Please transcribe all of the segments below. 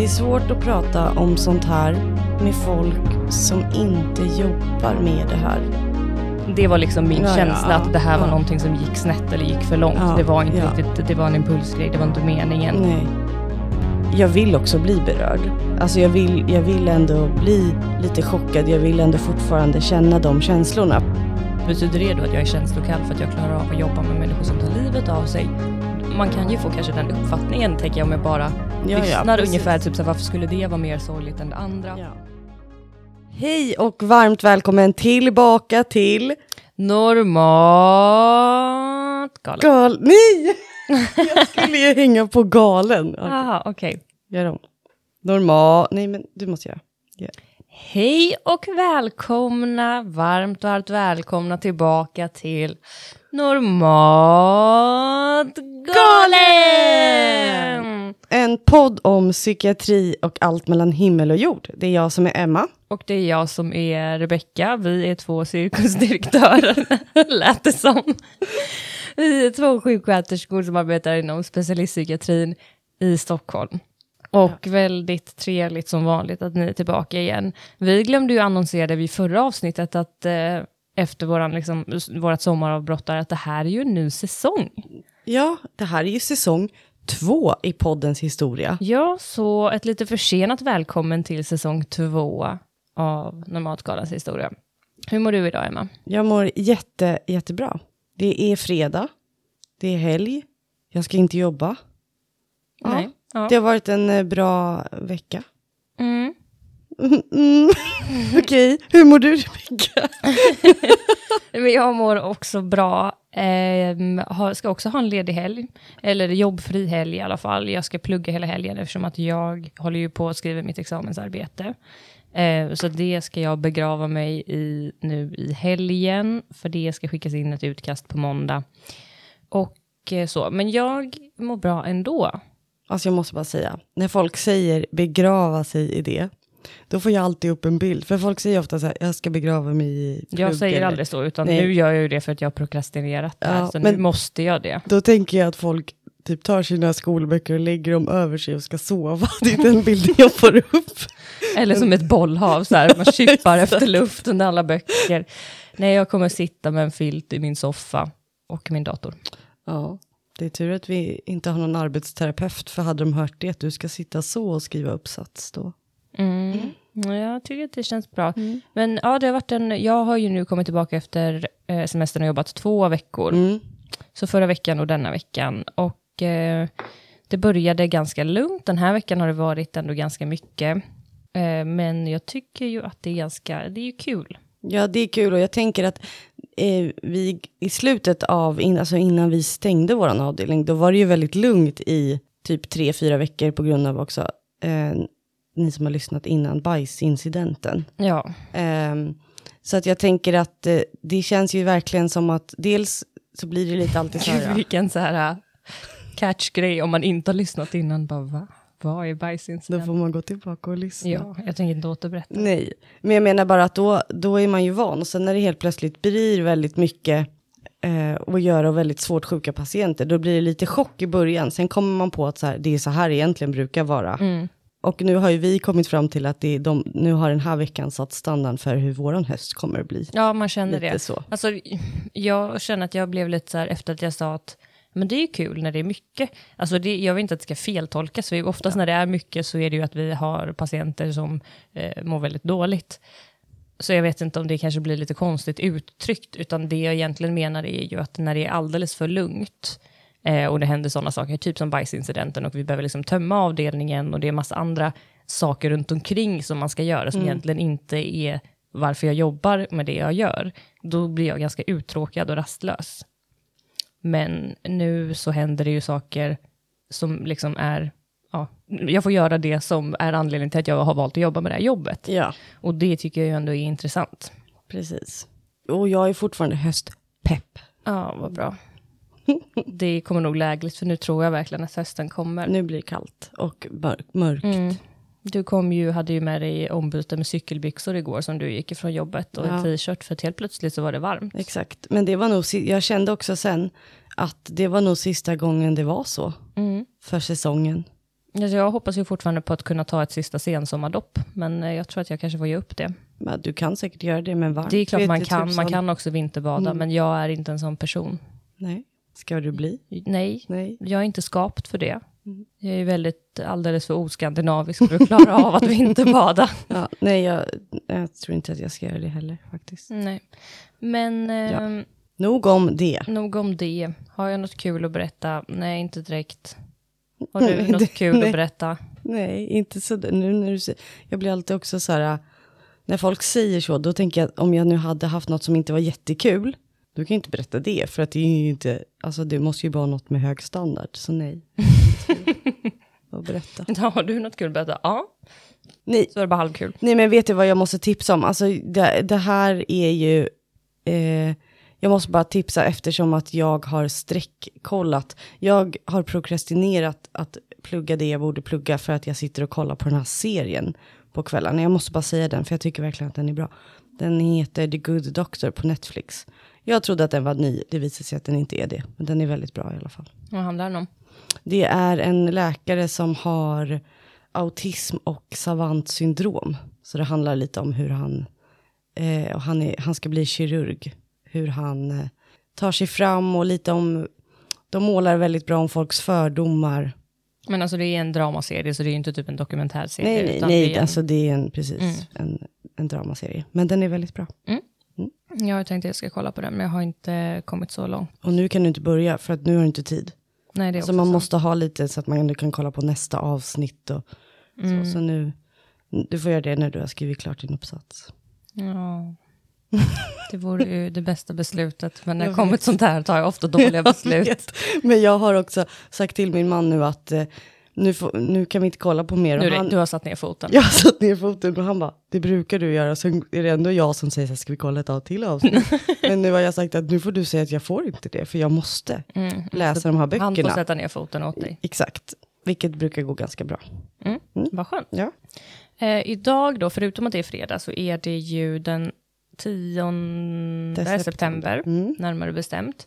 Det är svårt att prata om sånt här med folk som inte jobbar med det här. Det var liksom min Ja, känsla ja, att det här var ja. någonting som gick snett eller gick för långt. Det var inte riktigt, det var en impulsgrej, det var inte meningen. Nej. Jag vill också bli berörd. Alltså jag vill, jag vill ändå bli lite chockad. Jag vill ändå fortfarande känna de känslorna. Betyder det då att jag är känslokall för att jag klarar av att jobba med människor som tar livet av sig? Man kan ju få kanske den uppfattningen, tänker jag, om jag bara lyssnar precis. ungefär. Typ så här, varför skulle det vara mer sorgligt än det andra? Ja. Hej och varmt välkommen tillbaka till Normalt galet. Gal... Nej! Jag skulle ju hänga på galen. Okej, Aha, okej. Gör om. Normal... Nej men du måste göra. Hej och välkomna, varmt, varmt välkomna tillbaka till Normalt galen! En podd om psykiatri och allt mellan himmel och jord. Det är jag som är Emma. Och det är jag som är Rebecka, vi är två cirkusdirektörer, lät det som. Vi är två sjuksköterskor som arbetar inom specialistpsykiatrin i Stockholm. Och väldigt trevligt som vanligt att ni är tillbaka igen. Vi glömde ju annonsera det vid förra avsnittet att eh, efter våran, liksom, vårat sommaravbrott där, att det här är ju en ny säsong. Ja, det här är ju säsong två i poddens historia. Ja, så ett lite försenat välkommen till säsong två av Normaltgalans historia. Hur mår du idag, Emma? Jag mår jätte, jättebra. Det är fredag. Det är helg. Jag ska inte jobba. Ja, Nej. Ja. Det har varit en eh, bra vecka. Mm. Mm. Okej, hur mår du Rebecka? Men jag mår också bra. Har, ska också ha en ledig helg. Eller jobbfri helg i alla fall. Jag ska plugga hela helgen eftersom att jag håller ju på att skriva mitt examensarbete. Eh, så det ska jag begrava mig i nu i helgen. För det ska skickas in ett utkast på måndag. Och eh, så. Men jag mår bra ändå. Alltså jag måste bara säga, när folk säger begrava sig i det, då får jag alltid upp en bild. För folk säger ofta så här, jag ska begrava mig i plugg Jag säger eller- aldrig så, utan Nej. nu gör jag ju det för att jag har prokrastinerat det här, Ja, så nu men- måste jag det. Då tänker jag att folk typ tar sina skolböcker och lägger dem över sig och ska sova. Det är den bilden jag får upp. Eller som ett bollhav, så här, man kippar efter luft under alla böcker. Nej, jag kommer sitta med en filt i min soffa och min dator. Ja, det är tur att vi inte har någon arbetsterapeut, för hade de hört det, att du ska sitta så och skriva uppsats då. Mm. Ja, jag tycker att det känns bra. Men ja, det har varit en, jag har ju nu kommit tillbaka efter eh, semestern och jobbat två veckor. Mm. Så förra veckan och denna veckan. Och eh, det började ganska lugnt. Den här veckan har det varit ändå ganska mycket. Eh, men jag tycker ju att det är ganska, det är ju kul. Ja, det är kul och jag tänker att eh, vi i slutet av, in, alltså innan vi stängde vår avdelning, då var det ju väldigt lugnt i typ tre, fyra veckor på grund av också, eh, ni som har lyssnat innan, bajsincidenten. Ja, Ehm, så att jag tänker att eh, det känns ju verkligen som att dels så blir det lite alltid så här, vilken så här äh, catch-grej om man inte har lyssnat innan. Bara, va? Vad är då bajsincident? får man gå tillbaka och lyssna. Ja, jag tänker inte återberätta. Nej, men jag menar bara att då, då är man ju van. Och sen när det helt plötsligt blir väldigt mycket eh, att göra och väldigt svårt sjuka patienter, då blir det lite chock i början. Sen kommer man på att så här, det är så här det egentligen brukar vara. Mm. Och nu har ju vi kommit fram till att det de, nu har den här veckan satt standard för hur våran höst kommer att bli. Ja, man känner Lite det. så. Alltså, jag känner att jag blev lite så här efter att jag sa att men det är ju kul när det är mycket. Alltså det, jag vill inte att det ska feltolkas, för oftast när det är mycket så är det ju att vi har patienter som eh, mår väldigt dåligt. Så jag vet inte om det kanske blir lite konstigt uttryckt, utan det jag egentligen menar är ju att när det är alldeles för lugnt eh, och det händer sådana saker, typ som bajsincidenten och vi behöver liksom tömma avdelningen och det är massa andra saker runt omkring som man ska göra som egentligen inte är varför jag jobbar med det jag gör, då blir jag ganska uttråkad och rastlös. Men nu så händer det ju saker som liksom är, ja, jag får göra det som är anledningen till att jag har valt att jobba med det här jobbet. Ja, Och det tycker jag ju ändå är intressant. precis. Och jag är fortfarande höstpepp. Ja, vad bra. Det kommer nog lägligt, för nu tror jag verkligen att hösten kommer. Nu blir det kallt och mörk, mörkt. Mm. Du kom ju, hade ju med dig ombyte med cykelbyxor igår som du gick ifrån jobbet och en Ja. t-shirt för att helt plötsligt så var det varmt. Exakt, men det var nog, jag kände också sen att det var nog sista gången det var så Mm. för säsongen. Alltså jag hoppas ju fortfarande på att kunna ta ett sista sensommardopp, men eh, jag tror att jag kanske får ge upp det. Men du kan säkert göra det med varmt. Det är klart man kan, tusan. man kan också vinterbada, Mm. men jag är inte en sån person. Nej, ska du bli? Nej, Nej. jag är inte skapt för det. Mm. Jag är väldigt alldeles för oskandinavisk för att klara av att vinterbada. Ja, nej, jag, jag tror inte att jag ska göra det heller faktiskt. Nej. Men eh, Nog om det. nog om det. Har jag något kul att berätta? Nej, inte direkt. Har Nej, du något det- kul nej. att berätta? Nej, inte så. Nu när du säger, jag blir alltid också så här, när folk säger så, då tänker jag om jag nu hade haft något som inte var jättekul, då kan inte berätta det, för att det är ju inte, alltså det måste ju vara något med hög standard, så nej. Vad berätta. Har du något kul att berätta? Ja, Nej, så är det bara halvkul. nej, men vet du vad jag måste tipsa om? Alltså det, det här är ju, eh, jag måste bara tipsa eftersom att jag har streckkollat. Jag har prokrastinerat att plugga det jag borde plugga för att jag sitter och kollar på den här serien på kvällarna. Jag måste bara säga den för jag tycker verkligen att den är bra. Den heter The Good Doctor på Netflix. Jag trodde att den var ny, det visar sig att den inte är det. Men den är väldigt bra i alla fall. Vad handlar den om? Det är en läkare som har autism och savantsyndrom. Så det handlar lite om hur han, eh, och han, är, han ska bli kirurg, hur han eh, tar sig fram och lite om, de målar väldigt bra om folks fördomar. Men alltså det är en dramaserie, så det är inte typ en dokumentärserie. Nej, nej, det nej är en- alltså det är en, precis, Mm. en, en dramaserie. Men den är väldigt bra. Jag har tänkt att jag ska kolla på den, men jag har inte kommit så långt. Och nu kan du inte börja, för att nu har du inte tid. Nej, det är Så man sant. måste ha lite så att man ändå kan kolla på nästa avsnitt och Mm. så. Så nu, du får göra det när du har skrivit klart din uppsats. Ja. Det vore ju det bästa beslutet, men när Jag det kommer ett sånt här tar jag ofta dåliga Jag beslut. vet. Men jag har också sagt till min man nu att eh, nu, får, nu kan vi inte kolla på mer. Nu, han, du har satt ner foten. jag har satt ner foten och han bara, det brukar du göra. Sen är det ändå jag som säger så här, ska vi kolla ett av till avsnitt? Men nu har jag sagt att nu får du säga att jag får inte det, för jag måste Mm. läsa de här Han får böckerna. sätta ner foten åt dig. Exakt, vilket brukar gå ganska bra. Mm. Vad skönt. Ja. Eh, idag då, förutom att det är fredag, så är det ju den 10 Det är september, Mm. närmare bestämt.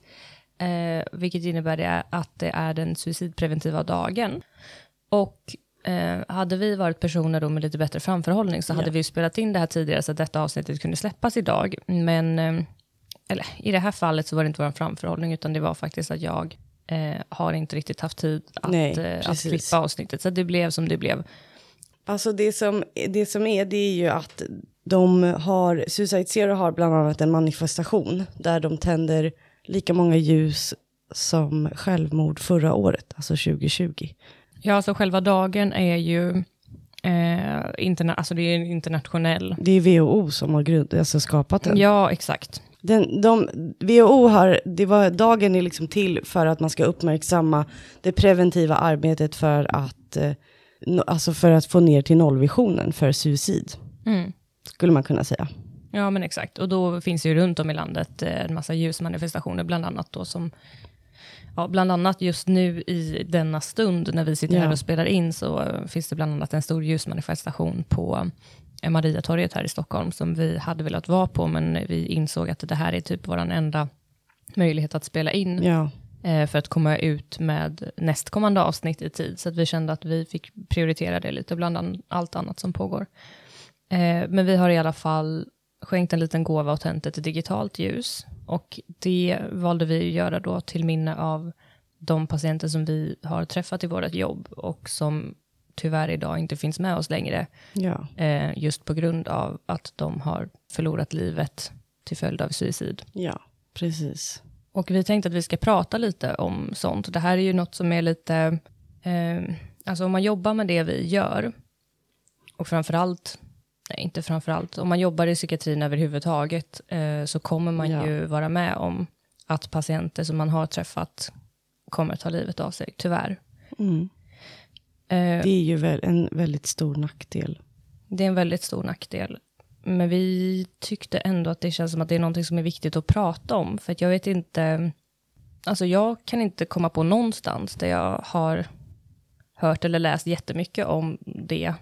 Eh, vilket innebär det att det är den suicidpreventiva dagen. Och eh, hade vi varit personer då med lite bättre framförhållning så hade Ja. vi spelat in det här tidigare så att detta avsnittet kunde släppas idag. Men eh, eller, i det här fallet så var det inte vår framförhållning utan det var faktiskt att jag eh, har inte riktigt haft tid att, Nej, eh, att klippa avsnittet. Så det blev som det blev. Alltså det som, det som är, det är ju att de har, Suicide Zero har bland annat en manifestation där de tänder lika många ljus som självmord förra året, alltså 2020. Ja, så själva dagen är ju eh, interna- alltså det är internationell. Det är WHO som har grund, alltså skapat den. Ja, exakt. den de, WHO har, det var, dagen är liksom till för att man ska uppmärksamma det preventiva arbetet för att, eh, no, alltså för att få ner till nollvisionen för suicid, Mm. skulle man kunna säga. Ja, men exakt. Och då finns ju runt om i landet eh, en massa ljusmanifestationer, bland annat då som Ja, bland annat just nu i denna stund när vi sitter Ja. här och spelar in så eh, finns det bland annat en stor ljusmanifestation på eh, Mariatorget här i Stockholm som vi hade velat vara på men vi insåg att det här är typ vår enda möjlighet att spela in eh, för att komma ut med nästkommande avsnitt i tid. Så att vi kände att vi fick prioritera det lite bland an- allt annat som pågår. Eh, men vi har i alla fall skänkt en liten gåva och tänt ett digitalt ljus. Och det valde vi att göra då till minne av de patienter som vi har träffat i vårt jobb och som tyvärr idag inte finns med oss längre. ja, Eh, just på grund av att de har förlorat livet till följd av suicid. ja, precis. Och vi tänkte att vi ska prata lite om sånt. Det här är ju något som är lite, eh, alltså om man jobbar med det vi gör, och framförallt, nej inte framförallt, om man jobbar i psykiatrin överhuvudtaget, eh, så kommer man Ja. ju vara med om att patienter som man har träffat kommer ta livet av sig, tyvärr. Mm. Eh, Det är ju en väldigt stor nackdel. Det är en väldigt stor nackdel. Men vi tyckte ändå att det känns som att det är någonting som är viktigt att prata om. För att jag vet inte, alltså jag kan inte komma på någonstans där jag har hört eller läst jättemycket om det.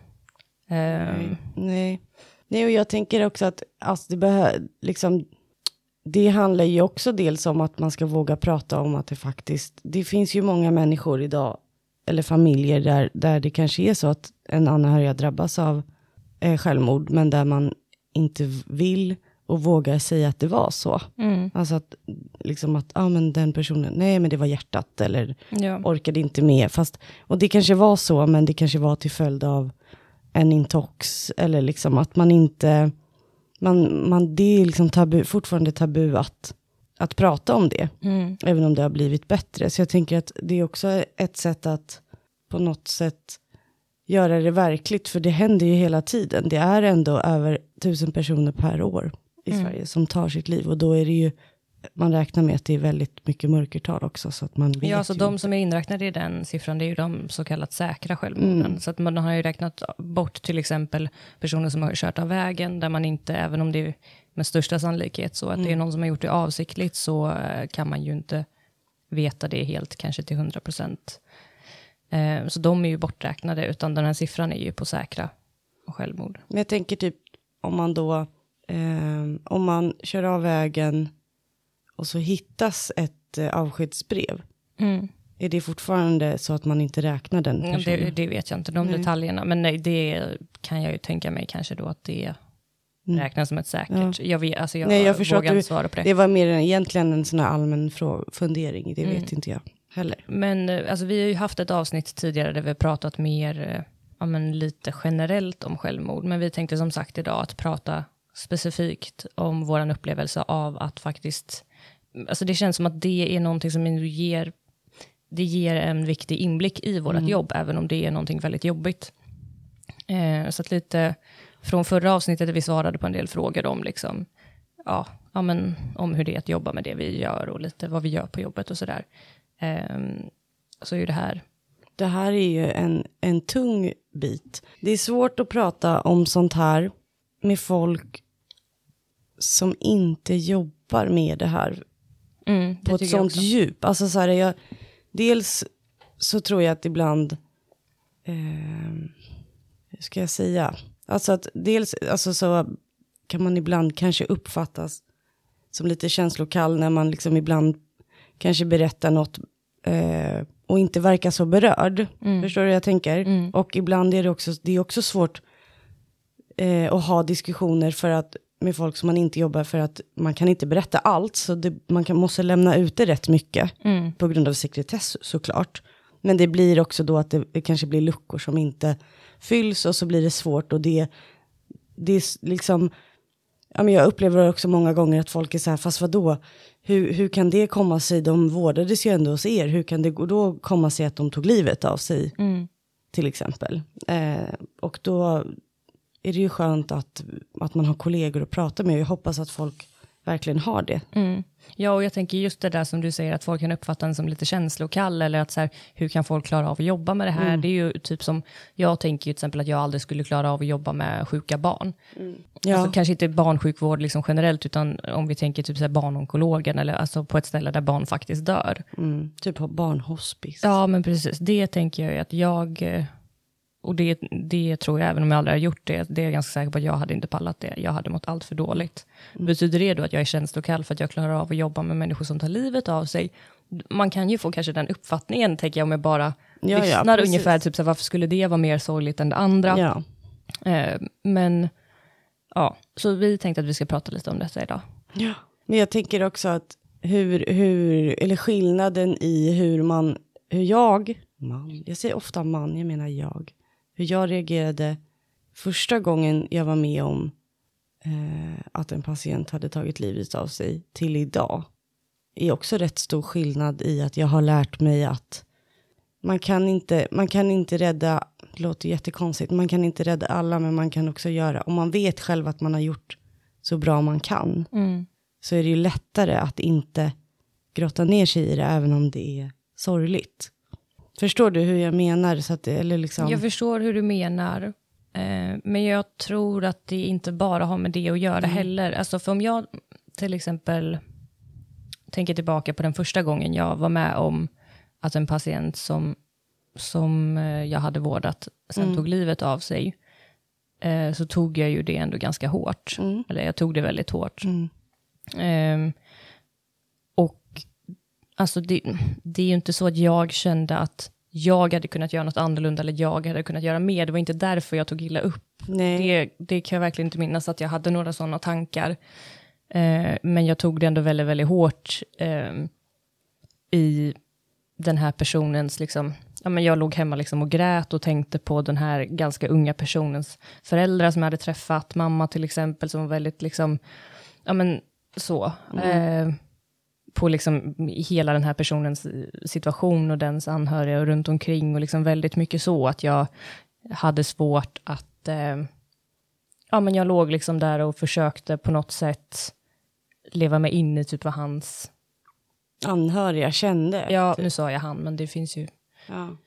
Ehm, Nej. Nej, och jag tänker också att alltså, det, behö- liksom, det handlar ju också dels om att man ska våga prata om att det faktiskt, det finns ju många människor idag eller familjer där, där det kanske är så att en anhörig drabbas av eh, självmord, men där man inte vill och vågar säga att det var så. Mm. Alltså att, liksom att, ah, men den personen, nej men det var hjärtat, eller Ja. orkade inte med. Fast, och det kanske var så, men det kanske var till följd av en intox, eller liksom att man inte, man, man, det är liksom tabu, fortfarande tabu att, att prata om det, Mm. även om det har blivit bättre. Så jag tänker att det är också ett sätt att på något sätt göra det verkligt, för det händer ju hela tiden. Det är ändå över tusen personer per år i Mm. Sverige som tar sitt liv, och då är det ju, man räknar med att det är väldigt mycket mörkertal också, så att man Ja, alltså ju de som är inräknade i den siffran, det är ju de så kallat säkra självmorden. Mm. Så att man har ju räknat bort till exempel personer som har kört av vägen, där man inte, även om det är med största sannolikhet så att det är Mm. någon som har gjort det avsiktligt, så eh, kan man ju inte veta det helt, kanske till 100 procent. Eh, så de är ju borträknade, utan den här siffran är ju på säkra och självmord. Men jag tänker typ om man då, eh, om man kör av vägen och så hittas ett eh, avskedsbrev. Är det fortfarande så att man inte räknar den Mm, personen? Det, det vet jag inte, de Nej. detaljerna. Men nej, det kan jag ju tänka mig kanske då att det Mm. räknas som ett säkert. Jag, vet, alltså jag, Nej, jag vågar du- inte svara på det. Det var mer än, egentligen en sån här allmän fundering, det Mm. vet inte jag heller. Men eh, alltså, vi har ju haft ett avsnitt tidigare där vi har pratat mer, eh, ja, men lite generellt om självmord. Men vi tänkte som sagt idag att prata specifikt om vår upplevelse av att faktiskt, alltså det känns som att det är någonting som ger, det ger en viktig inblick i vårt jobb, även om det är någonting väldigt jobbigt. Eh, så att lite från förra avsnittet där vi svarade på en del frågor om, liksom, ja, ja, men, om hur det är att jobba med det vi gör och lite vad vi gör på jobbet och sådär. Ehm, så är ju det här, Det här är ju en, en tung bit. Det är svårt att prata om sånt här med folk som inte jobbar med det här mm, på ett sånt djup. Alltså så här, jag, dels så tror jag att ibland, eh, hur ska jag säga, alltså att dels alltså så kan man ibland kanske uppfattas som lite känslokall när man liksom ibland kanske berättar något eh, och inte verkar så berörd. Förstår du hur jag tänker? Och ibland är det också, det är också svårt eh, att ha diskussioner för att, med folk som man inte jobbar för att man kan inte berätta allt. Så det, man kan, måste lämna ut det rätt mycket på grund av sekretess såklart. Men det blir också då att det, det kanske blir luckor som inte fylls och så blir det svårt och det, det är liksom, ja men jag upplever också många gånger att folk är så här, fast vadå, hur, hur kan det komma sig, de vårdades ju ändå hos er, hur kan det då komma sig att de tog livet av sig, till exempel. Eh, och då är det ju skönt att, att man har kollegor att prata med, jag hoppas att folk verkligen har det. Mm. Ja, och jag tänker just det där som du säger, att folk kan uppfatta en som lite känslokall, eller att så här, hur kan folk klara av att jobba med det här? Det är ju typ som, jag tänker ju till exempel att jag aldrig skulle klara av att jobba med sjuka barn. Ja. Alltså, kanske inte barnsjukvård liksom generellt, utan om vi tänker typ så här barnonkologen, eller alltså på ett ställe där barn faktiskt dör. Mm, typ på barnhospice. Ja, men precis. Det tänker jag ju att jag, eh, och det, det tror jag, även om jag aldrig har gjort det, det är jag ganska säker på att jag hade inte pallat det. Jag hade mått allt för dåligt. Betyder det då att jag är känslokall för att jag klarar av att jobba med människor som tar livet av sig? Man kan ju få kanske den uppfattningen, tänker jag, om jag bara Ja, ja, lyssnar precis. ungefär, typ så här, varför skulle det vara mer sorgligt än det andra? Ja. Eh, men, ja, så vi tänkte att vi ska prata lite om detta idag. Ja. Men jag tänker också att hur, hur, eller skillnaden i hur man, hur jag, man, jag säger ofta man, jag menar jag, hur jag reagerade första gången jag var med om eh, att en patient hade tagit livet av sig till idag är också rätt stor skillnad i att jag har lärt mig att man kan inte, man kan inte rädda, det låter jättekonstigt, man kan inte rädda alla, men man kan också göra, om man vet själv att man har gjort så bra man kan, så är det ju lättare att inte grotta ner sig i det, även om det är sorgligt. Förstår du hur jag menar? Så att, eller liksom, Jag förstår hur du menar, eh, men jag tror att det inte bara har med det att göra heller. Alltså för om jag till exempel tänker tillbaka på den första gången jag var med om att en patient som, som eh, jag hade vårdat sen tog livet av sig, eh, så tog jag ju det ändå ganska hårt. Eller jag tog det väldigt hårt. Och alltså det, det är ju inte så att jag kände att jag hade kunnat göra något annorlunda eller jag hade kunnat göra mer. Det var inte därför jag tog illa upp. Det, det kan jag verkligen inte minnas att jag hade några sådana tankar. Eh, men jag tog det ändå väldigt, väldigt hårt eh, i den här personens, liksom, ja, men jag låg hemma liksom och grät och tänkte på den här ganska unga personens föräldrar som jag hade träffat, mamma till exempel, som var väldigt, liksom, ja men så. Mm. Eh, på liksom hela den här personens situation och dens anhöriga och runt omkring och liksom väldigt mycket så att jag hade svårt att, eh, ja men jag låg liksom där och försökte på något sätt leva mig in i typ vad hans, Anhöriga kände. ja typ. nu sa jag han, men det finns ju, ja.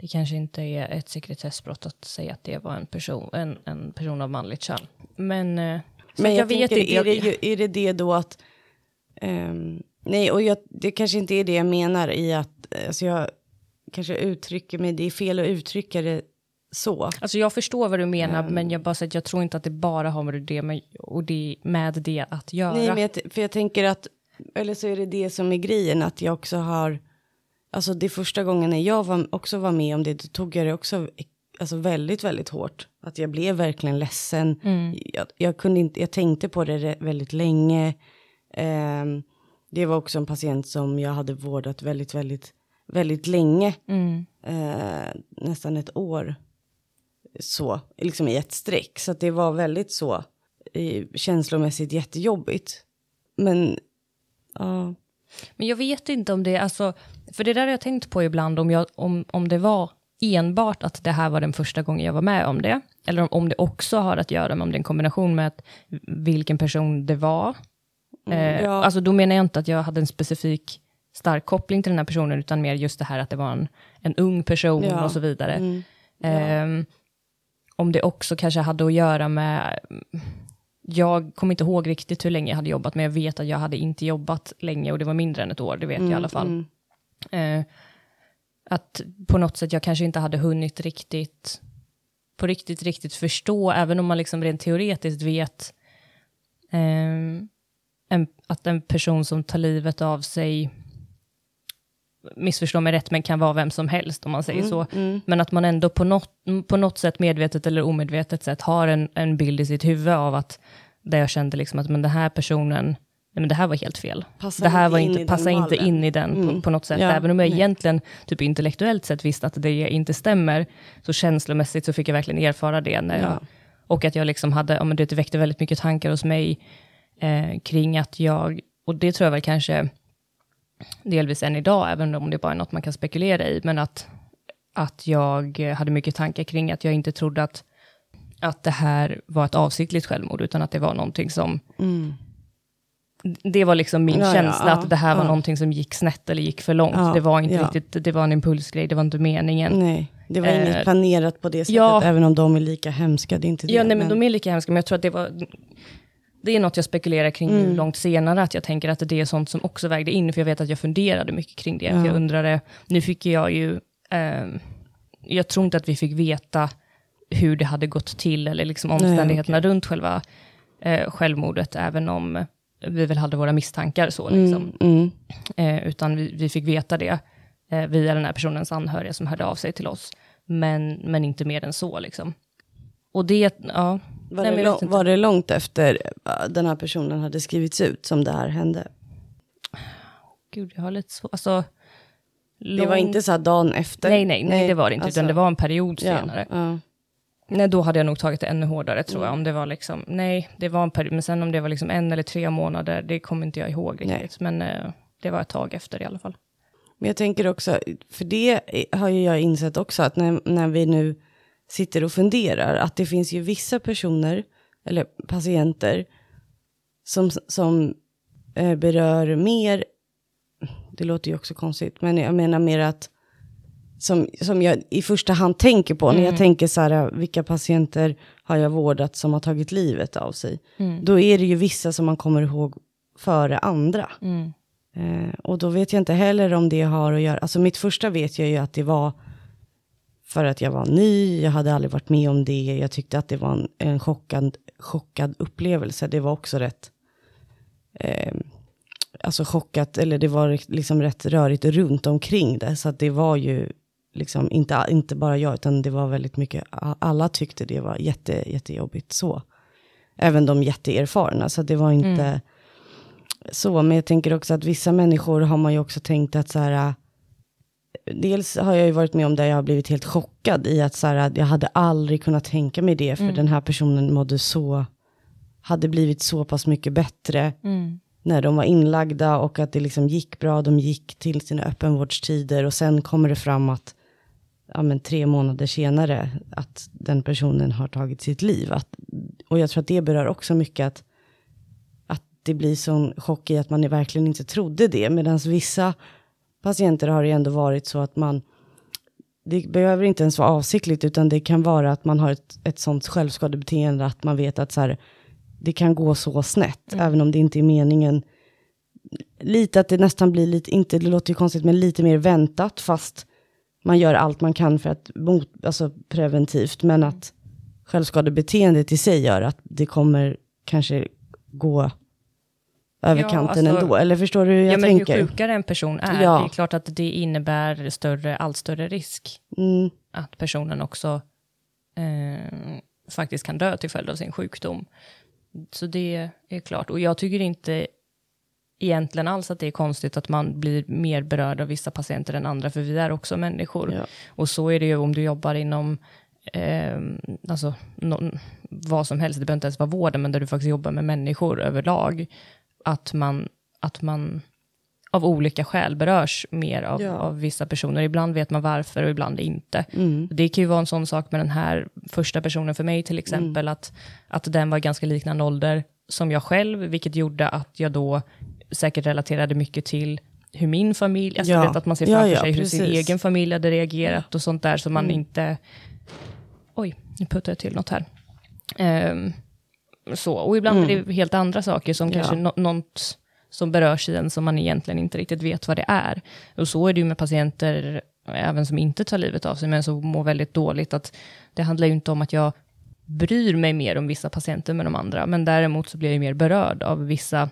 det kanske inte är ett sekretessbrott att säga att det var en person, en, en person av manligt kön. Men, eh, Men jag, jag, vet inte. Är det, ju- är det det då att... ehm, nej, och jag, det kanske inte är det jag menar i att... Alltså jag kanske uttrycker mig... Det är fel att uttrycka det så. Alltså jag förstår vad du menar, Mm. men jag bara säger att jag tror inte att det bara har med det, med, och det, med det att göra. Nej, men jag, för jag tänker att... Eller så är det det som är grejen, att jag också har... Alltså det första gången när jag var, också var med om det, då tog jag det också alltså väldigt, väldigt hårt. Att jag blev verkligen ledsen. Mm. Jag, jag, kunde inte, jag tänkte på det väldigt länge. Ehm, det var också en patient som jag hade vårdat väldigt, väldigt, väldigt länge. Mm. Eh, nästan ett år. Så, liksom i ett streck. Så det var väldigt så känslomässigt jättejobbigt. Men, ja. Men jag vet inte om det, alltså, för det där har jag tänkt på ibland, om, jag, om, om det var enbart att det här var den första gången jag var med om det, eller om, om det också har att göra med om det är en kombination med att, vilken person det var. Eh, ja. Alltså då menar jag inte att jag hade en specifik stark koppling till den här personen, utan mer just det här att det var en, en ung person Ja. och så vidare. Mm. Ehm, om det också kanske hade att göra med, jag kommer inte ihåg riktigt hur länge jag hade jobbat, men jag vet att jag hade inte jobbat länge och det var mindre än ett år, det vet jag i alla fall. Mm. Eh, att på något sätt jag kanske inte hade hunnit riktigt, på riktigt, riktigt förstå, även om man liksom rent teoretiskt vet ehm, en, att en person som tar livet av sig, missförstå mig rätt, men kan vara vem som helst om man säger så. Mm. Men att man ändå på något, på något sätt, medvetet eller omedvetet sätt, har en, en bild i sitt huvud av att, där jag kände liksom att men den här personen, nej men det här var helt fel. Passar det här var inte, passar inte in i den på, Mm. på något sätt. Ja, Även om jag nej. egentligen, typ intellektuellt sett visste att det inte stämmer, så känslomässigt så fick jag verkligen erfara det. När jag, Ja. och att jag liksom hade, ja men det väckte väldigt mycket tankar hos mig eh, kring att jag, och det tror jag väl kanske delvis än idag, även om det bara är något man kan spekulera i, men att, att jag hade mycket tankar kring att jag inte trodde att, att det här var ett avsiktligt självmord, utan att det var någonting som, Mm. det var liksom min Ja, känsla, ja, att det här var ja. någonting som gick snett eller gick för långt. Det var inte riktigt, det var en impulsgrej, det var inte meningen. Nej, det var Eh, inget planerat på det sättet, även om de är lika hemska. Det är inte det. Ja, nej, men de är lika hemska, men jag tror att det var... Det är något jag spekulerar kring Mm. långt senare, att jag tänker att det är sånt som också vägde in, för jag vet att jag funderade mycket kring det. Ja. jag undrade, nu fick jag ju... ehm, jag tror inte att vi fick veta hur det hade gått till, eller liksom omständigheterna runt själva eh, självmordet, även om vi väl hade våra misstankar så. Liksom. Mm, mm. Eh, utan vi, vi fick veta det eh, via den här personens anhöriga som hörde av sig till oss. Men, men inte mer än så liksom. Och det, ja. Var, Nej, det lång, var det långt efter äh, den här personen hade skrivits ut som det här hände? Gud, jag har lite så, alltså. Det var inte så här dagen efter? Nej, nej, nej, det var det inte, alltså, utan det var en period ja, senare. Ja, Nej, då hade jag nog tagit det ännu hårdare tror Mm. jag. Om det var liksom, nej, det var en period, men sen om det var liksom en eller tre månader, det kommer inte jag ihåg Nej. riktigt. Men eh, det var ett tag efter i alla fall. Men jag tänker också, för det har ju jag insett också, att när, när vi nu sitter och funderar, att det finns ju vissa personer, eller patienter, som, som eh, berör mer, det låter ju också konstigt, men jag menar mer att, som, som jag i första hand tänker på, när jag tänker så här, vilka patienter har jag vårdat som har tagit livet av sig, då är det ju vissa som man kommer ihåg före andra. Mm. Eh, och då vet jag inte heller om det har att göra, alltså mitt första vet jag ju att det var för att jag var ny, jag hade aldrig varit med om det, jag tyckte att det var en, en chockad, chockad upplevelse, det var också rätt, eh, alltså chockat, eller det var liksom rätt rörigt runt omkring det, så att det var ju liksom, inte, inte bara jag, utan det var väldigt mycket, alla tyckte det var jätte, jättejobbigt så. Även de jätteerfarna, så det var inte mm. så. Men jag tänker också att vissa människor har man ju också tänkt att så här, dels har jag ju varit med om där jag har blivit helt chockad i att så här, jag hade aldrig kunnat tänka mig det, för mm. den här personen mådde så, hade blivit så pass mycket bättre mm. när de var inlagda och att det liksom gick bra, de gick till sina öppenvårdstider och sen kommer det fram att ja, men tre månader senare att den personen har tagit sitt liv. Att, och jag tror att det berör också mycket att, att det blir sån chock i att man verkligen inte trodde det, medan vissa patienter har det ändå varit så att man, det behöver inte ens vara avsiktligt, utan det kan vara att man har ett, ett sånt självskadebeteende att man vet att så här, det kan gå så snett, mm. även om det inte är meningen. Lite att det nästan blir lite, inte, det låter ju konstigt, men lite mer väntat, fast man gör allt man kan för att mot, alltså preventivt, men att självskadebeteendet i sig gör att det kommer kanske gå över ja, kanten alltså, ändå. Eller förstår du hur jag ja, tänker? Ju sjukare en person är, ja. det är klart att det innebär större, allt större risk mm. att personen också eh, faktiskt kan dö till följd av sin sjukdom. Så det är klart. Och jag tycker inte egentligen alls att det är konstigt att man blir mer berörd av vissa patienter än andra, för vi är också människor. Ja. Och så är det ju om du jobbar inom eh, alltså, no, vad som helst, det behöver inte ens vara vården, men där du faktiskt jobbar med människor överlag, att man, att man av olika skäl berörs mer av, ja. av vissa personer. Ibland vet man varför och ibland inte. Mm. Det kan ju vara en sån sak med den här första personen för mig till exempel, mm. att, att den var ganska liknande ålder som jag själv, vilket gjorde att jag då säkert relaterade mycket till hur min familj, alltså ja. vet att man ser framför ja, sig hur precis. sin egen familj hade reagerat och sånt där, så man mm. inte... Oj, nu puttar jag till något här. Um, så, och ibland mm. är det mm. helt andra saker som kanske no något som berörs i en som man egentligen inte riktigt vet vad det är. Och så är det ju med patienter, även som inte tar livet av sig, men som mår väldigt dåligt, att det handlar ju inte om att jag bryr mig mer om vissa patienter med de andra, men däremot så blir jag mer berörd av vissa,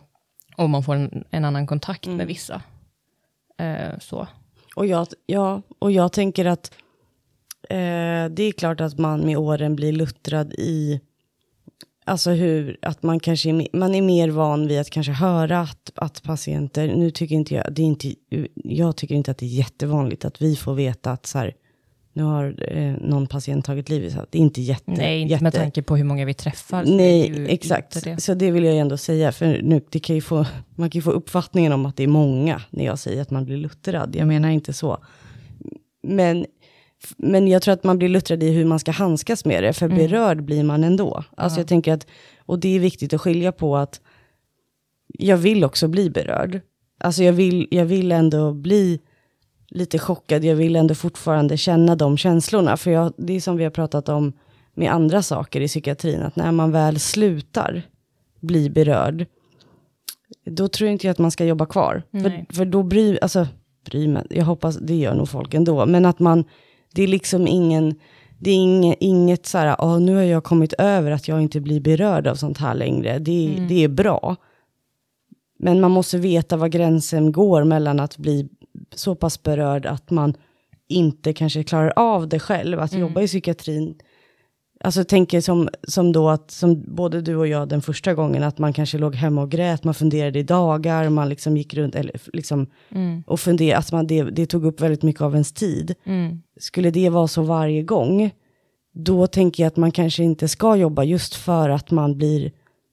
om man får en, en annan kontakt mm. med vissa. Eh, så. Och jag, ja, och jag tänker att eh, det är klart att man med åren blir luttrad i Alltså hur, att man kanske är, man är mer van vid att kanske höra att, att patienter, nu tycker inte jag, det är inte, jag tycker inte att det är jättevanligt att vi får veta att så här, nu har eh, någon patient tagit livet. Det är inte jätte... Nej, inte jätte, med tanke på hur många vi träffar. Nej, exakt. Det. Så det vill jag ändå säga. För nu, det kan få, man kan ju få uppfattningen om att det är många när jag säger att man blir luttrad. Jag menar inte så. Men, men jag tror att man blir luttrad i hur man ska handskas med det. För mm. berörd blir man ändå. Alltså jag tänker att, och det är viktigt att skilja på att jag vill också bli berörd. Alltså jag vill, jag vill ändå bli lite chockad. Jag vill ändå fortfarande känna de känslorna. För jag, det är som vi har pratat om med andra saker i psykiatrin, att när man väl slutar bli berörd, då tror jag inte att man ska jobba kvar. För, för då bryr, alltså, bryr man, jag hoppas, det gör nog folk ändå, men att man, det är liksom ingen, det är inget, inget så här, oh, nu har jag kommit över att jag inte blir berörd av sånt här längre. Det, mm. det är bra. Men man måste veta var gränsen går mellan att bli så pass berörd att man inte kanske klarar av det själv, att mm. jobba i psykiatrin. Alltså tänker som, som då att, som både du och jag den första gången, att man kanske låg hemma och grät, man funderade i dagar, man liksom gick runt eller liksom, mm. och funderade, att man, det, det tog upp väldigt mycket av ens tid. Mm. Skulle det vara så varje gång, då tänker jag att man kanske inte ska jobba just för att man blir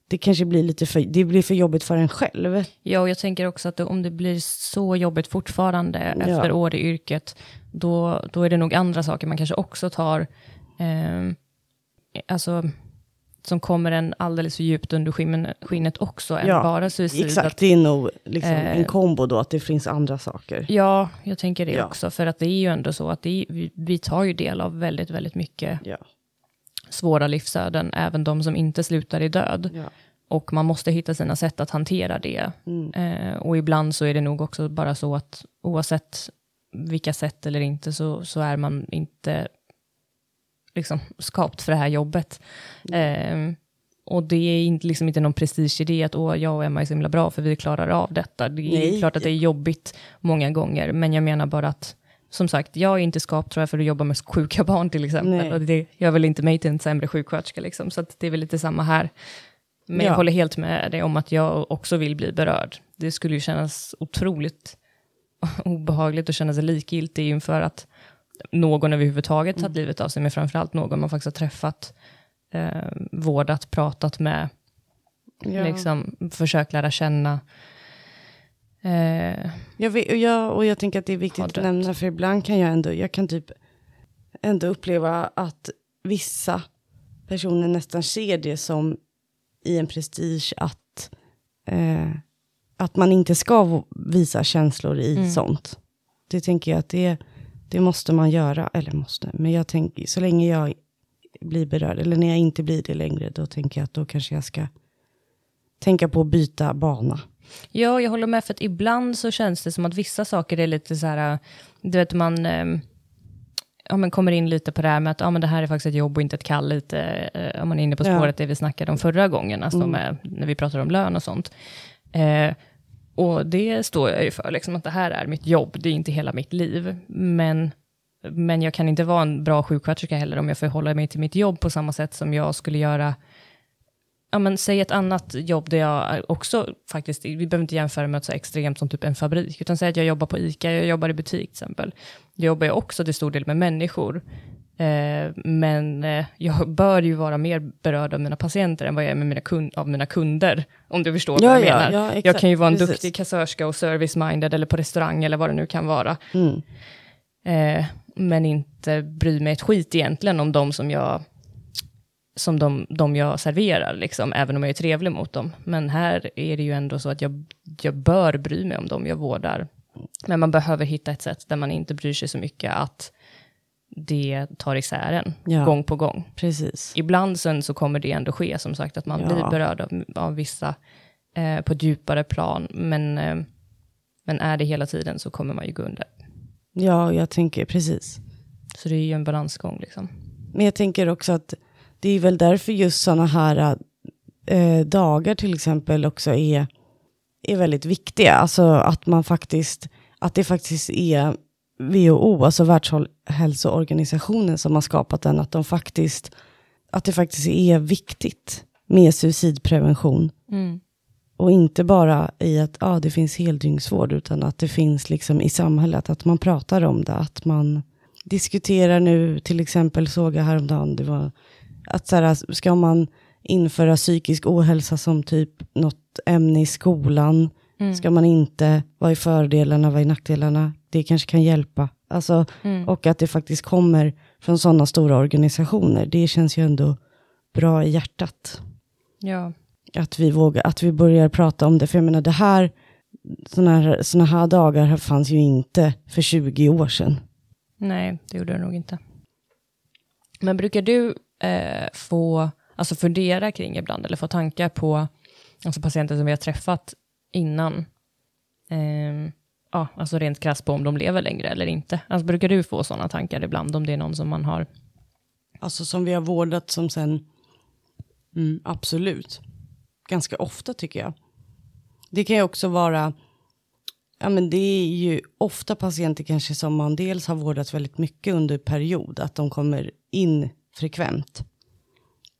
det kanske blir lite för, det blir för jobbigt för en själv. Ja, och jag tänker också att om det blir så jobbigt fortfarande ja. efter år i yrket, då, då är det nog andra saker man kanske också tar, eh, alltså, som kommer en alldeles för djupt under skinnet också, än ja, bara suicid. Exakt, det är nog liksom eh, en kombo då, att det finns andra saker. Ja, jag tänker det ja. också, för att det är ju ändå så att är, vi, vi, tar ju del av väldigt, väldigt mycket. Ja svåra livsöden, även de som inte slutar i död. Och man måste hitta sina sätt att hantera det. Mm. Eh, och ibland så är det nog också bara så att oavsett vilka sätt eller inte, så, så är man inte liksom, skapt för det här jobbet. Eh, och det är inte, liksom inte någon prestige att Åh, jag och Emma är så himla bra för vi klarar av detta. Det är Nej. klart att det är jobbigt många gånger, men jag menar bara att som sagt, jag är inte skapt tror jag, för att jobba med sjuka barn till exempel. Nej. Och det gör väl inte mig till en sämre sjuksköterska, liksom. så det är väl lite samma här. Men Ja. jag håller helt med dig om att jag också vill bli berörd. Det skulle ju kännas otroligt obehagligt att känna sig likgiltig inför att någon överhuvudtaget tagit livet av sig, men framförallt någon man faktiskt har träffat, eh, vårdat, pratat med, Ja. liksom, försökt lära känna. Eh, Jag vet, och, jag, och jag tänker att det är viktigt att nämna, för ibland kan jag ändå, jag kan typ ändå uppleva att vissa personer nästan ser det som i en prestige att, eh, att man inte ska visa känslor i Mm. sånt. Det tänker jag att det, det måste man göra, eller måste, men jag tänker så länge jag blir berörd, eller när jag inte blir det längre, då tänker jag att då kanske jag ska tänka på att byta bana. Ja, jag håller med, för att ibland så känns det som att vissa saker är lite så här, du vet man, ehm, ja, men kommer in lite på det här med att ja, men det här är faktiskt ett jobb och inte ett kall, lite, eh, om man är inne på Ja. spåret det vi snackade om förra gången, alltså Mm. med, när vi pratade om lön och sånt. Eh, och det står jag ju för, liksom, att det här är mitt jobb, det är inte hela mitt liv, men men jag kan inte vara en bra sjuksköterska heller om jag förhåller mig till mitt jobb på samma sätt som jag skulle göra ja, men säg ett annat jobb där jag också faktiskt, vi behöver inte jämföra med något så extremt som typ en fabrik, utan säg att jag jobbar på ICA, jag jobbar i butik till exempel. Jag jobbar ju också till stor del med människor, eh, men eh, jag bör ju vara mer berörd av mina patienter än vad jag är med mina av mina kunder, om du förstår Ja, vad jag ja, menar. ja, exakt, jag kan ju vara en precis. duktig kassörska och service-minded eller på restaurang eller vad det nu kan vara. Mm. Eh, men inte bry mig ett skit egentligen om de som jag som de, de jag serverar, liksom, även om jag är trevlig mot dem. Men här är det ju ändå så att jag, jag bör bry mig om dem jag vårdar. Men man behöver hitta ett sätt där man inte bryr sig så mycket att det tar isär en, Ja. gång på gång. Precis. Ibland sen så kommer det ändå ske, som sagt, att man Ja. blir berörd av, av vissa eh, på ett djupare plan. Men, eh, men är det hela tiden så kommer man ju gå under. Ja, jag tänker precis. Så det är ju en balansgång liksom. Men jag tänker också att det är väl därför just sådana här eh, dagar till exempel också är, är väldigt viktiga. Alltså att man faktiskt, att det faktiskt är WHO, alltså Världshälsoorganisationen som har skapat den, att de faktiskt, att det faktiskt är viktigt med suicidprevention. Och inte bara i att ah, det finns heldygnsvård, utan att det finns liksom i samhället, att man pratar om det, att man diskuterar nu, till exempel såg jag häromdagen, det var att så här, ska man införa psykisk ohälsa som typ något ämne i skolan? Ska man inte? Vad är fördelarna, vad är nackdelarna? Det kanske kan hjälpa. Alltså, Och att det faktiskt kommer från sådana stora organisationer, det känns ju ändå bra i hjärtat Ja. att vi vågar, att vi börjar prata om det. För jag menar det här, såna här, såna här dagar fanns ju inte för 20 år sedan. Nej, det gjorde det nog inte. Men brukar du eh, få alltså fundera kring ibland, eller få tankar på alltså patienter som vi har träffat innan? Eh, ja, alltså rent krasst på om de lever längre eller inte. Alltså brukar du få sådana tankar ibland, om det är någon som man har? Alltså som vi har vårdat som sen, mm, absolut. Ganska ofta tycker jag. Det kan ju också vara, ja men det är ju ofta patienter kanske som man dels har vårdat väldigt mycket under period, att de kommer in frekvent.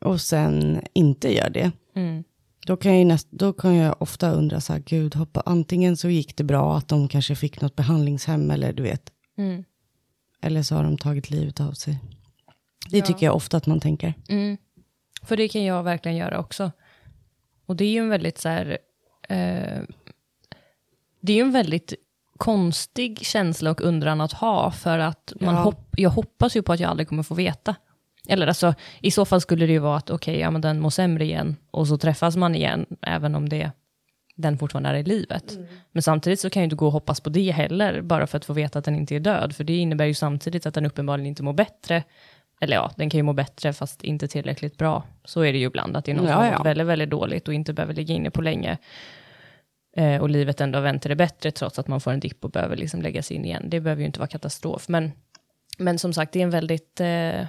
Och sen inte gör det. Då kan, jag näst, då kan jag ofta undra så här, gud, hoppa, antingen så gick det bra att de kanske fick något behandlingshem eller du vet. Eller så har de tagit livet av sig. Det tycker jag ofta att man tänker. För det kan jag verkligen göra också. Och det är ju en väldigt så här, eh, det är ju en väldigt konstig känsla och undran att ha, för att man Ja. hopp, jag hoppas ju på att jag aldrig kommer få veta. Eller alltså, i så fall skulle det ju vara att okej, ja men den mår sämre igen, och så träffas man igen, även om det, den fortfarande är i livet. Men samtidigt så kan jag ju inte gå och hoppas på det heller, bara för att få veta att den inte är död, för det innebär ju samtidigt att den uppenbarligen inte mår bättre, eller ja, den kan ju må bättre fast inte tillräckligt bra. Så är det ju ibland, att det är någon som Ja, har ja. mått väldigt, väldigt dåligt och inte behöver ligga inne på länge. Eh, och livet ändå har vänt till det bättre, trots att man får en dipp och behöver liksom lägga sig in igen. Det behöver ju inte vara katastrof. Men, men som sagt, det är en väldigt eh,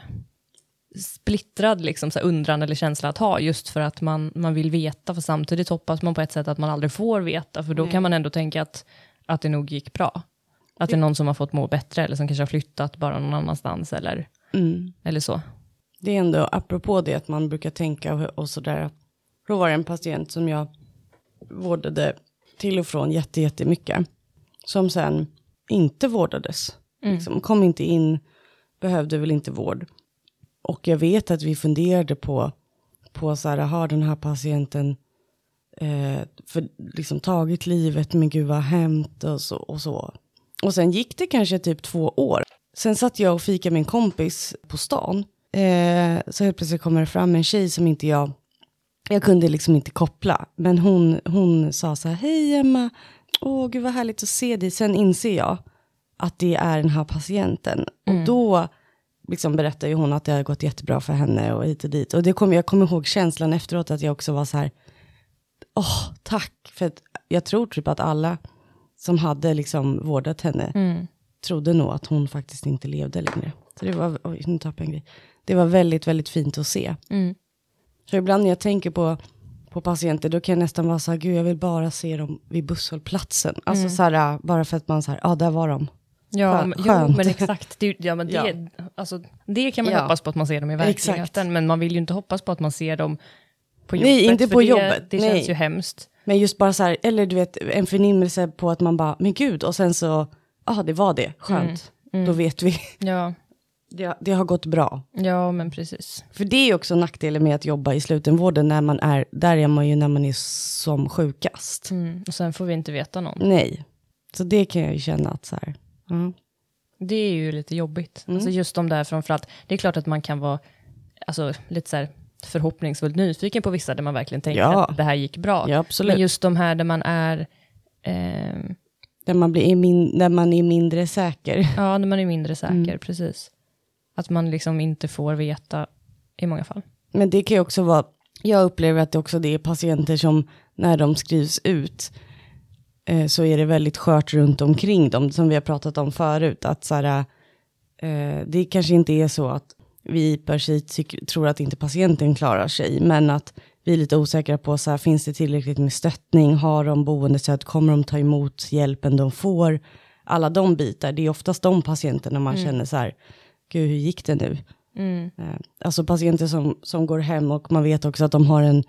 splittrad liksom, så här, undran eller känsla att ha, just för att man, man vill veta, för samtidigt hoppas man på ett sätt att man aldrig får veta, för då kan man ändå tänka att, att det nog gick bra. Att det är någon som har fått må bättre eller som kanske har flyttat bara någon annanstans eller, Mm. eller så. Det är ändå apropå det att man brukar tänka och, sådär. Då var det en patient som jag vårdade till och från jätte, jättemycket. Som sen inte vårdades. Liksom, kom inte in, behövde väl inte vård. Och jag vet att vi funderade på, på så här, har den här patienten eh, för, liksom, tagit livet, men gud vad har hänt och så, och så. Och sen gick det kanske typ två år. Sen satt jag och fikade med en kompis på stan. Eh, så helt plötsligt kommer det fram en tjej som inte jag, jag kunde liksom inte koppla. Men hon, hon sa så här, hej Emma, åh gud vad härligt att se dig. Sen inser jag att det är den här patienten. Och då liksom berättar ju hon att det har gått jättebra för henne och hit och dit. Och det kom, jag kommer ihåg känslan efteråt att jag också var så här, åh tack. För att jag tror typ att alla som hade liksom vårdat henne Mm. trodde nog att hon faktiskt inte levde längre. Så det var, oj, nu tappade jag en grej. Det var väldigt, väldigt fint att se. Mm. Så ibland när jag tänker på, på patienter, då kan jag nästan vara så här, gud jag vill bara se dem vid busshållplatsen. Alltså så här, bara för att man så här, ja där var de. Ja, jo, skönt. men exakt. Det, ja, men det, Ja. Alltså, det kan man Ja. hoppas på att man ser dem i Exakt. verkligheten, men man vill ju inte hoppas på att man ser dem på jobbet. Nej, inte på det, jobbet. Det Nej. känns ju hemskt. Men just bara så här, eller du vet, en förnimmelse på att man bara, men gud, och sen så, ja det var det, skönt. Då vet vi, Ja, det, det har gått bra. ja, men precis. För det är också nackdelen med att jobba i slutenvården, när man är, där är man ju när man är som sjukast. Mm. Och sen får vi inte veta någon. Nej, så det kan jag ju känna att så här, ja. Det är ju lite jobbigt. Mm. Alltså just de där framförallt, det är klart att man kan vara alltså, lite så här förhoppningsfullt nyfiken på vissa där man verkligen tänker Ja. att det här gick bra. Ja, absolut. Men just de här där man är, ehm, Där man, blir min, där man är mindre säker. ja, när man är mindre säker, Mm. precis. Att man liksom inte får veta i många fall. Men det kan ju också vara, jag upplever att det också det är patienter som när de skrivs ut eh, så är det väldigt skört runt omkring dem, som vi har pratat om förut. Att så här, eh, det kanske inte är så att vi per se tycker- tror att inte patienten klarar sig, men att vi är lite osäkra på, så här, finns det tillräckligt med stöttning, har de boendestöd, kommer de ta emot hjälpen de får, alla de bitar, det är oftast de patienterna man känner så här, gud hur gick det nu? Eh, Alltså patienter som, som går hem och man vet också att de har en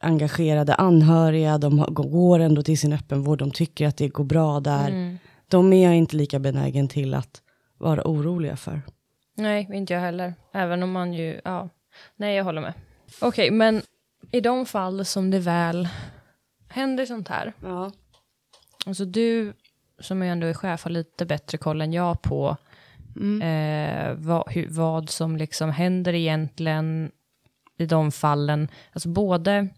engagerade anhöriga, de går ändå till sin öppenvård, de tycker att det går bra där. De är jag inte lika benägen till att vara oroliga för. Nej, inte jag heller. Även om man ju, ja. Nej, jag håller med. Okej, men i de fall som det väl händer sånt här. Ja. Alltså du, som ju ändå är chef, har lite bättre koll än jag på eh, vad, hur, vad som liksom händer egentligen i de fallen. Alltså både,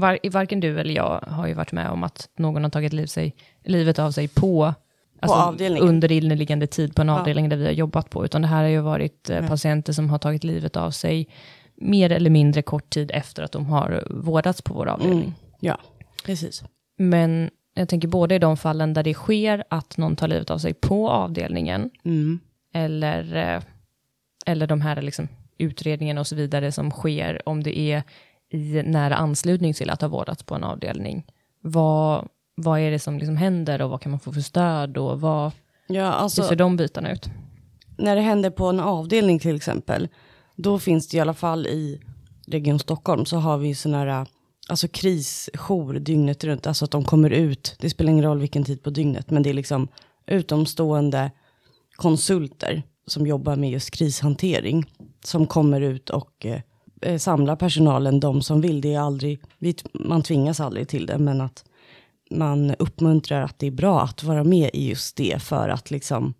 var, varken du eller jag har ju varit med om att någon har tagit liv sig, livet av sig på, alltså avdelningen. under inneliggande tid på en avdelning där vi har jobbat på, utan det här har ju varit eh, patienter som har tagit livet av sig mer eller mindre kort tid efter att de har vårdats på vår avdelning. Mm. Ja, precis. Men jag tänker både i de fallen där det sker att någon tar livet av sig på avdelningen, Mm. eller, eh, eller de här liksom utredningarna och så vidare som sker om det är i nära anslutning till att ha vårdats på en avdelning. Vad, vad är det som liksom händer och vad kan man få för stöd och vad, Ja, hur alltså ser de bitarna ut? när det händer på en avdelning till exempel, då finns det i alla fall i Region Stockholm så har vi sådana här, alltså krisjour dygnet runt, alltså att de kommer ut, det spelar ingen roll vilken tid på dygnet, men det är liksom utomstående konsulter som jobbar med just krishantering, som kommer ut och eh, eh, samlar personalen, de som vill, det är aldrig, man tvingas aldrig till det, men att man uppmuntrar att det är bra att vara med i just det för att liksom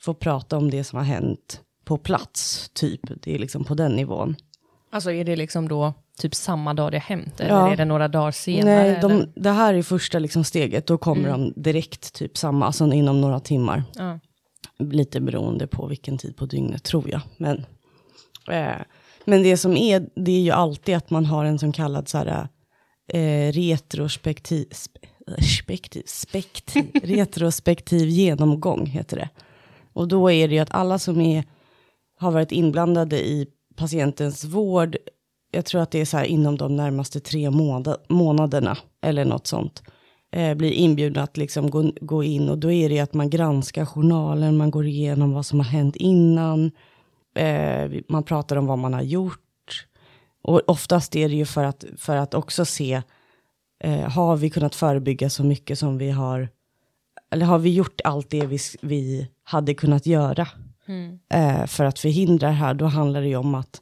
få prata om det som har hänt på plats, typ. Det är liksom på den nivån. Alltså är det liksom då typ samma dag det har hänt, eller Ja. är det några dagar senare? Nej, de, det här är första liksom steget. Då kommer de direkt, typ samma, alltså inom några timmar. Ja. Lite beroende på vilken tid på dygnet, tror jag. Men, eh, men det som är, det är ju alltid att man har en så kallad så här, eh, retrospektiv, spe, spektiv, spektiv, retrospektiv genomgång, heter det. Och då är det ju att alla som är, har varit inblandade i patientens vård, jag tror att det är så här inom de närmaste tre månad, månaderna eller något sånt, eh, blir inbjudna att liksom gå, gå in och då är det att man granskar journalen, man går igenom vad som har hänt innan, eh, man pratar om vad man har gjort. Och oftast är det ju för att, för att också se, eh, har vi kunnat förebygga så mycket som vi har, eller har vi gjort allt det vi, vi hade kunnat göra Mm. eh, för att förhindra det här, då handlar det ju om att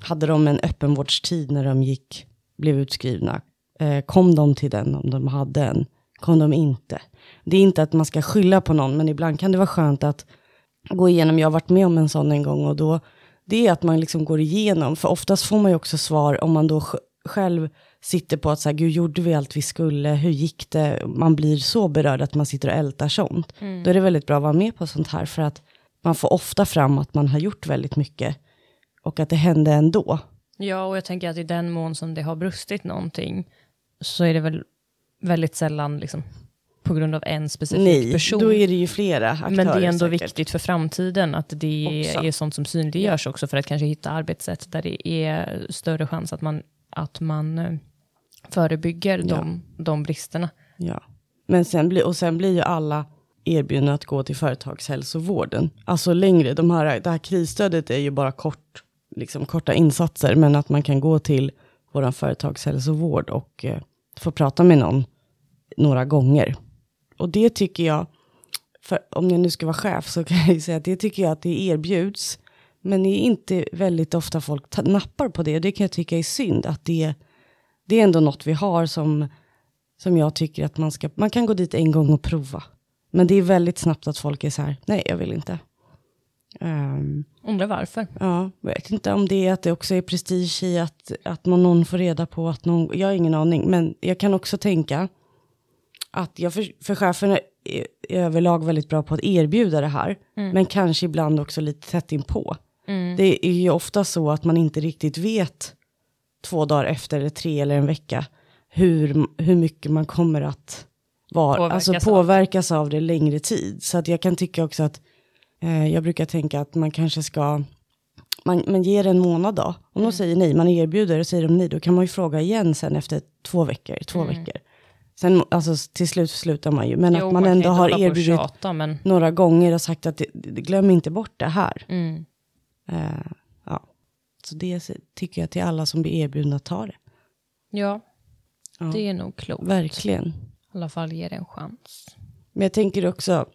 hade de en öppenvårdstid när de gick, blev utskrivna, eh, kom de till den om de hade en, kom de inte. Det är inte att man ska skylla på någon, men ibland kan det vara skönt att gå igenom, jag har varit med om en sån en gång och då, det är att man liksom går igenom, för oftast får man ju också svar om man då sj- själv sitter på att så här, gud gjorde vi allt vi skulle, hur gick det, man blir så berörd att man sitter och ältar sånt. Då är det väldigt bra att vara med på sånt här, för att man får ofta fram att man har gjort väldigt mycket och att det hände ändå. Ja, och jag tänker att i den mån som det har brustit någonting så är det väl väldigt sällan liksom, på grund av en specifik Nej, person. då är det ju flera aktörer. Men det är ändå säkert. viktigt för framtiden att det Också. är sånt som synliggörs också för att kanske hitta arbetssätt där det är större chans att man, att man eh, förebygger Ja. de, de bristerna. Ja. Men sen blir, och sen blir ju alla erbjudna att gå till företagshälsovården. Alltså längre, de här, det här krisstödet är ju bara kort, liksom korta insatser, men att man kan gå till vår företagshälsovård och eh, få prata med någon några gånger. Och det tycker jag, för om jag nu ska vara chef så kan jag ju säga att det tycker jag att det erbjuds. Men det är inte väldigt ofta folk nappar på det. Det kan jag tycka är synd att det, det är ändå något vi har som, som jag tycker att man ska, man kan gå dit en gång och prova. Men det är väldigt snabbt att folk är så här, nej jag vill inte. Ehm, Undrar varför? Ja, jag vet inte om det är att det också är prestige i att, att man, någon får reda på att någon, jag har ingen aning, men jag kan också tänka att jag för, för chefen är, överlag väldigt bra på att erbjuda det här, men kanske ibland också lite tätt inpå. Det är ju ofta så att man inte riktigt vet två dagar efter, eller tre eller en vecka, hur, hur mycket man kommer att vara, Påverkas alltså av. påverkas av det längre tid. Så att jag kan tycka också att, eh, jag brukar tänka att man kanske ska, man, man ger en månad då. Om de säger nej, man erbjuder och säger de nej, då kan man ju fråga igen sen efter två veckor, två veckor. Sen, alltså till slut slutar man ju, men Jo, att man kan ändå har erbjudit Tjata, men, några gånger och sagt att glöm inte bort det här. mm. Eh, ja. Så det tycker jag till alla som blir erbjudna, ta det. Ja, Ja. det är nog klokt. Verkligen. I alla fall ge det en chans. Men jag tänker också,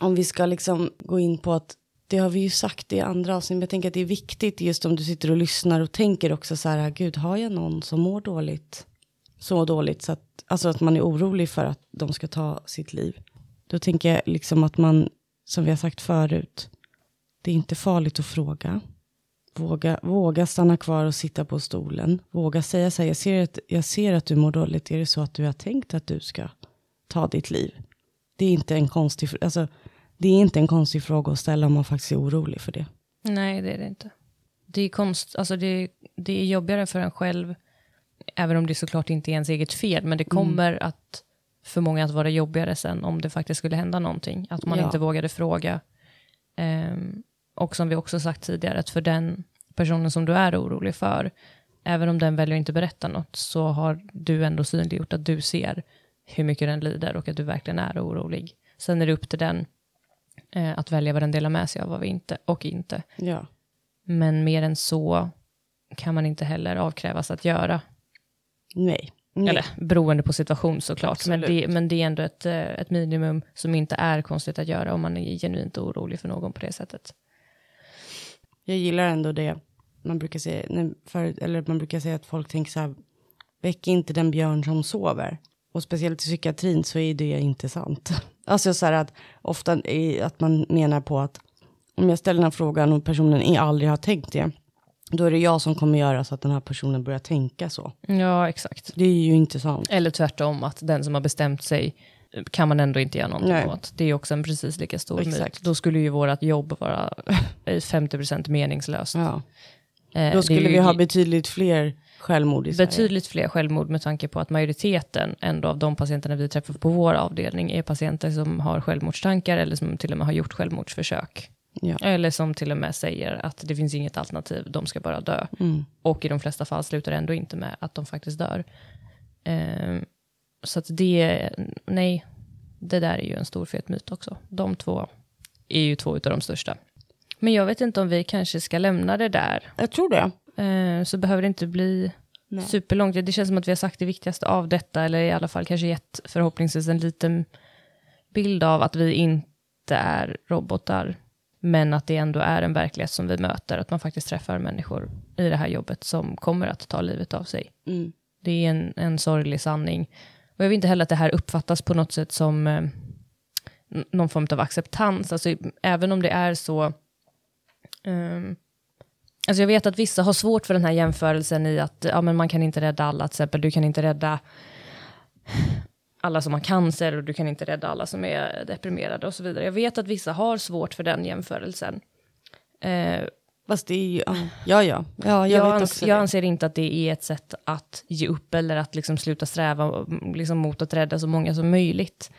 om vi ska liksom gå in på att, det har vi ju sagt i andra avsnitt, men jag tänker att det är viktigt just om du sitter och lyssnar och tänker också så här, gud har jag någon som mår dåligt? Så dåligt så att, alltså att man är orolig för att de ska ta sitt liv. Då tänker jag liksom att man, som vi har sagt förut, det är inte farligt att fråga. Våga, våga stanna kvar och sitta på stolen. Våga säga så här, jag ser, att, jag ser att du mår dåligt. Är det så att du har tänkt att du ska ta ditt liv? Det är inte en konstig, alltså, det är inte en konstig fråga att ställa om man faktiskt är orolig för det. Nej, det är det inte. Det är, konst, alltså det, det är jobbigare för en själv, även om det såklart inte är ens eget fel, men det kommer att för många att vara jobbigare sen om det faktiskt skulle hända någonting. Att man Ja. inte vågade fråga. Ehm, och som vi också sagt tidigare, att för den personen som du är orolig för, även om den väljer att inte berätta något, så har du ändå synliggjort att du ser hur mycket den lider och att du verkligen är orolig. Sen är det upp till den eh, att välja vad den delar med sig av vi inte, och inte. Ja. Men mer än så kan man inte heller avkrävas att göra. Nej. Nej. Eller beroende på situation såklart. Men det, men det är ändå ett, eh, ett minimum som inte är konstigt att göra om man är genuint orolig för någon på det sättet. Jag gillar ändå det. Man brukar säga, för, eller man brukar säga att folk tänker så här, väck inte den björn som sover. Och speciellt i psykiatrin så är det inte sant. Alltså så här att ofta är att man menar på att om jag ställer den här frågan och personen aldrig har tänkt det, då är det jag som kommer göra så att den här personen börjar tänka så. Ja, exakt. Det är ju inte sant. Eller tvärtom, att den som har bestämt sig eh, kan man ändå inte göra någonting Nej. åt. Det är också en precis lika stor myt. Exakt. Då skulle ju vårt jobb vara eh, 50% meningslöst. Ja. Eh, Då skulle ju vi ha betydligt fler självmord i Sverige. betydligt fler självmord med tanke på att majoriteten ändå av de patienterna vi träffar på vår avdelning är patienter som har självmordstankar eller som till och med har gjort självmordsförsök. Ja. Eller som till och med säger att det finns inget alternativ, de ska bara dö. Mm. Och i de flesta fall slutar det ändå inte med att de faktiskt dör. Ehm, så att det, nej, det där är ju en stor fet myt också. De två är ju två av de största. Men jag vet inte om vi kanske ska lämna det där. Jag tror det. Eh, så behöver det inte bli Nej. superlångt. Det känns som att vi har sagt det viktigaste av detta, eller i alla fall kanske gett förhoppningsvis en liten bild av att vi inte är robotar, men att det ändå är en verklighet som vi möter, att man faktiskt träffar människor i det här jobbet som kommer att ta livet av sig. Mm. Det är en, en sorglig sanning. Och jag vill inte heller att det här uppfattas på något sätt som eh, någon form av acceptans. Alltså, även om det är så... ehm, alltså jag vet att vissa har svårt för den här jämförelsen i att ja, men man kan inte rädda alla, till exempel. Du kan inte rädda alla som har cancer och du kan inte rädda alla som är deprimerade och så vidare. Jag vet att vissa har svårt för den jämförelsen. Eh, Fast det är ju, ja, ja, ja, ja jag, jag, ans- jag anser inte att det är ett sätt att ge upp eller att liksom sluta sträva mm, liksom mot att rädda så många som möjligt.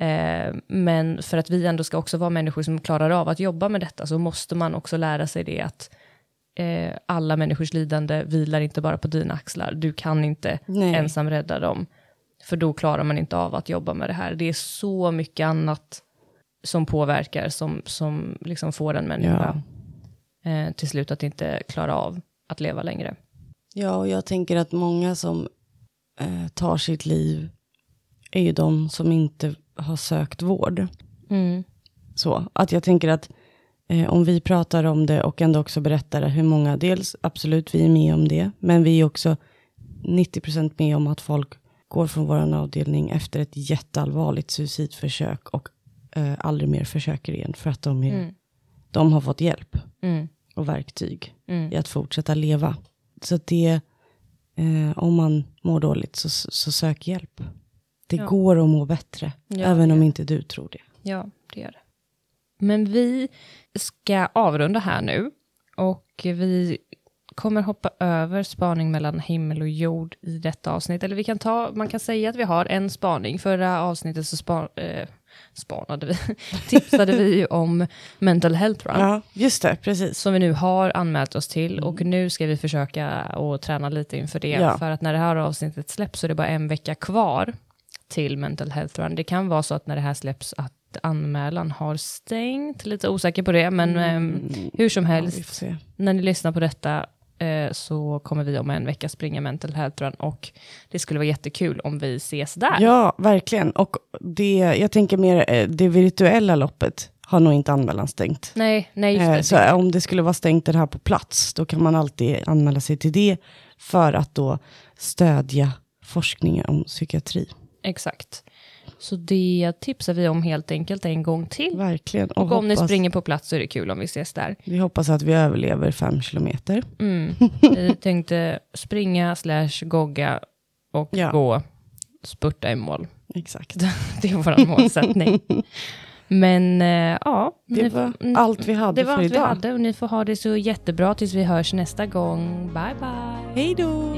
Eh, men för att vi ändå ska också vara människor som klarar av att jobba med detta så måste man också lära sig det att eh, alla människors lidande vilar inte bara på dina axlar. Du kan inte Nej. ensam rädda dem. För då klarar man inte av att jobba med det här. Det är så mycket annat som påverkar, som, som liksom får en människa eh, till slut att inte klara av att leva längre. Ja, och jag tänker att många som eh, tar sitt liv är ju de som inte har sökt vård. Så att jag tänker att eh, om vi pratar om det och ändå också berättar hur många, dels absolut vi är med om det, men vi är också 90% med om att folk går från vår avdelning efter ett jätteallvarligt suicidförsök och eh, aldrig mer försöker igen för att de, är, de har fått hjälp Mm. och verktyg Mm. i att fortsätta leva. Så det, eh, om man mår dåligt så, så sök hjälp. Det Ja. går att må bättre, Ja, även om inte du tror det. Ja, det gör det. Men vi ska avrunda här nu och vi kommer hoppa över spaning mellan himmel och jord i detta avsnitt. Eller vi kan ta, man kan säga att vi har en spaning. Förra avsnittet så spa, eh, spanade vi, tipsade vi ju om mental health run. Ja, just det, precis. Som vi nu har anmält oss till och nu ska vi försöka att träna lite inför det. Ja. För att när det här avsnittet släpps så är det bara en vecka kvar till Mental Health Run. Det kan vara så att när det här släpps att anmälan har stängt, lite osäker på det, men ehm, hur som Mm. Ja, helst, se. när ni lyssnar på detta eh, så kommer vi om en vecka springa Mental Health Run och det skulle vara jättekul om vi ses där. Ja, verkligen. Och det, jag tänker mer, eh, det virtuella loppet har nog inte anmälan stängt. Nej, nej, just Eh, det. Så om det skulle vara stängt det här på plats, då kan man alltid anmäla sig till det för att då stödja forskningen om psykiatri. Exakt. Så det tipsar vi om helt enkelt en gång till. Verkligen. Och om ni hoppas, springer på plats så är det kul om vi ses där. Vi hoppas att vi överlever fem kilometer. Mm. Vi tänkte springa slash gogga och Ja. gå, spurta i mål. Exakt. Det är vår målsättning. Men eh, ja, Det ni- var mm, allt vi hade det var för allt vi idag. hade och ni får ha det så jättebra tills vi hörs nästa gång. Bye bye! Hej då!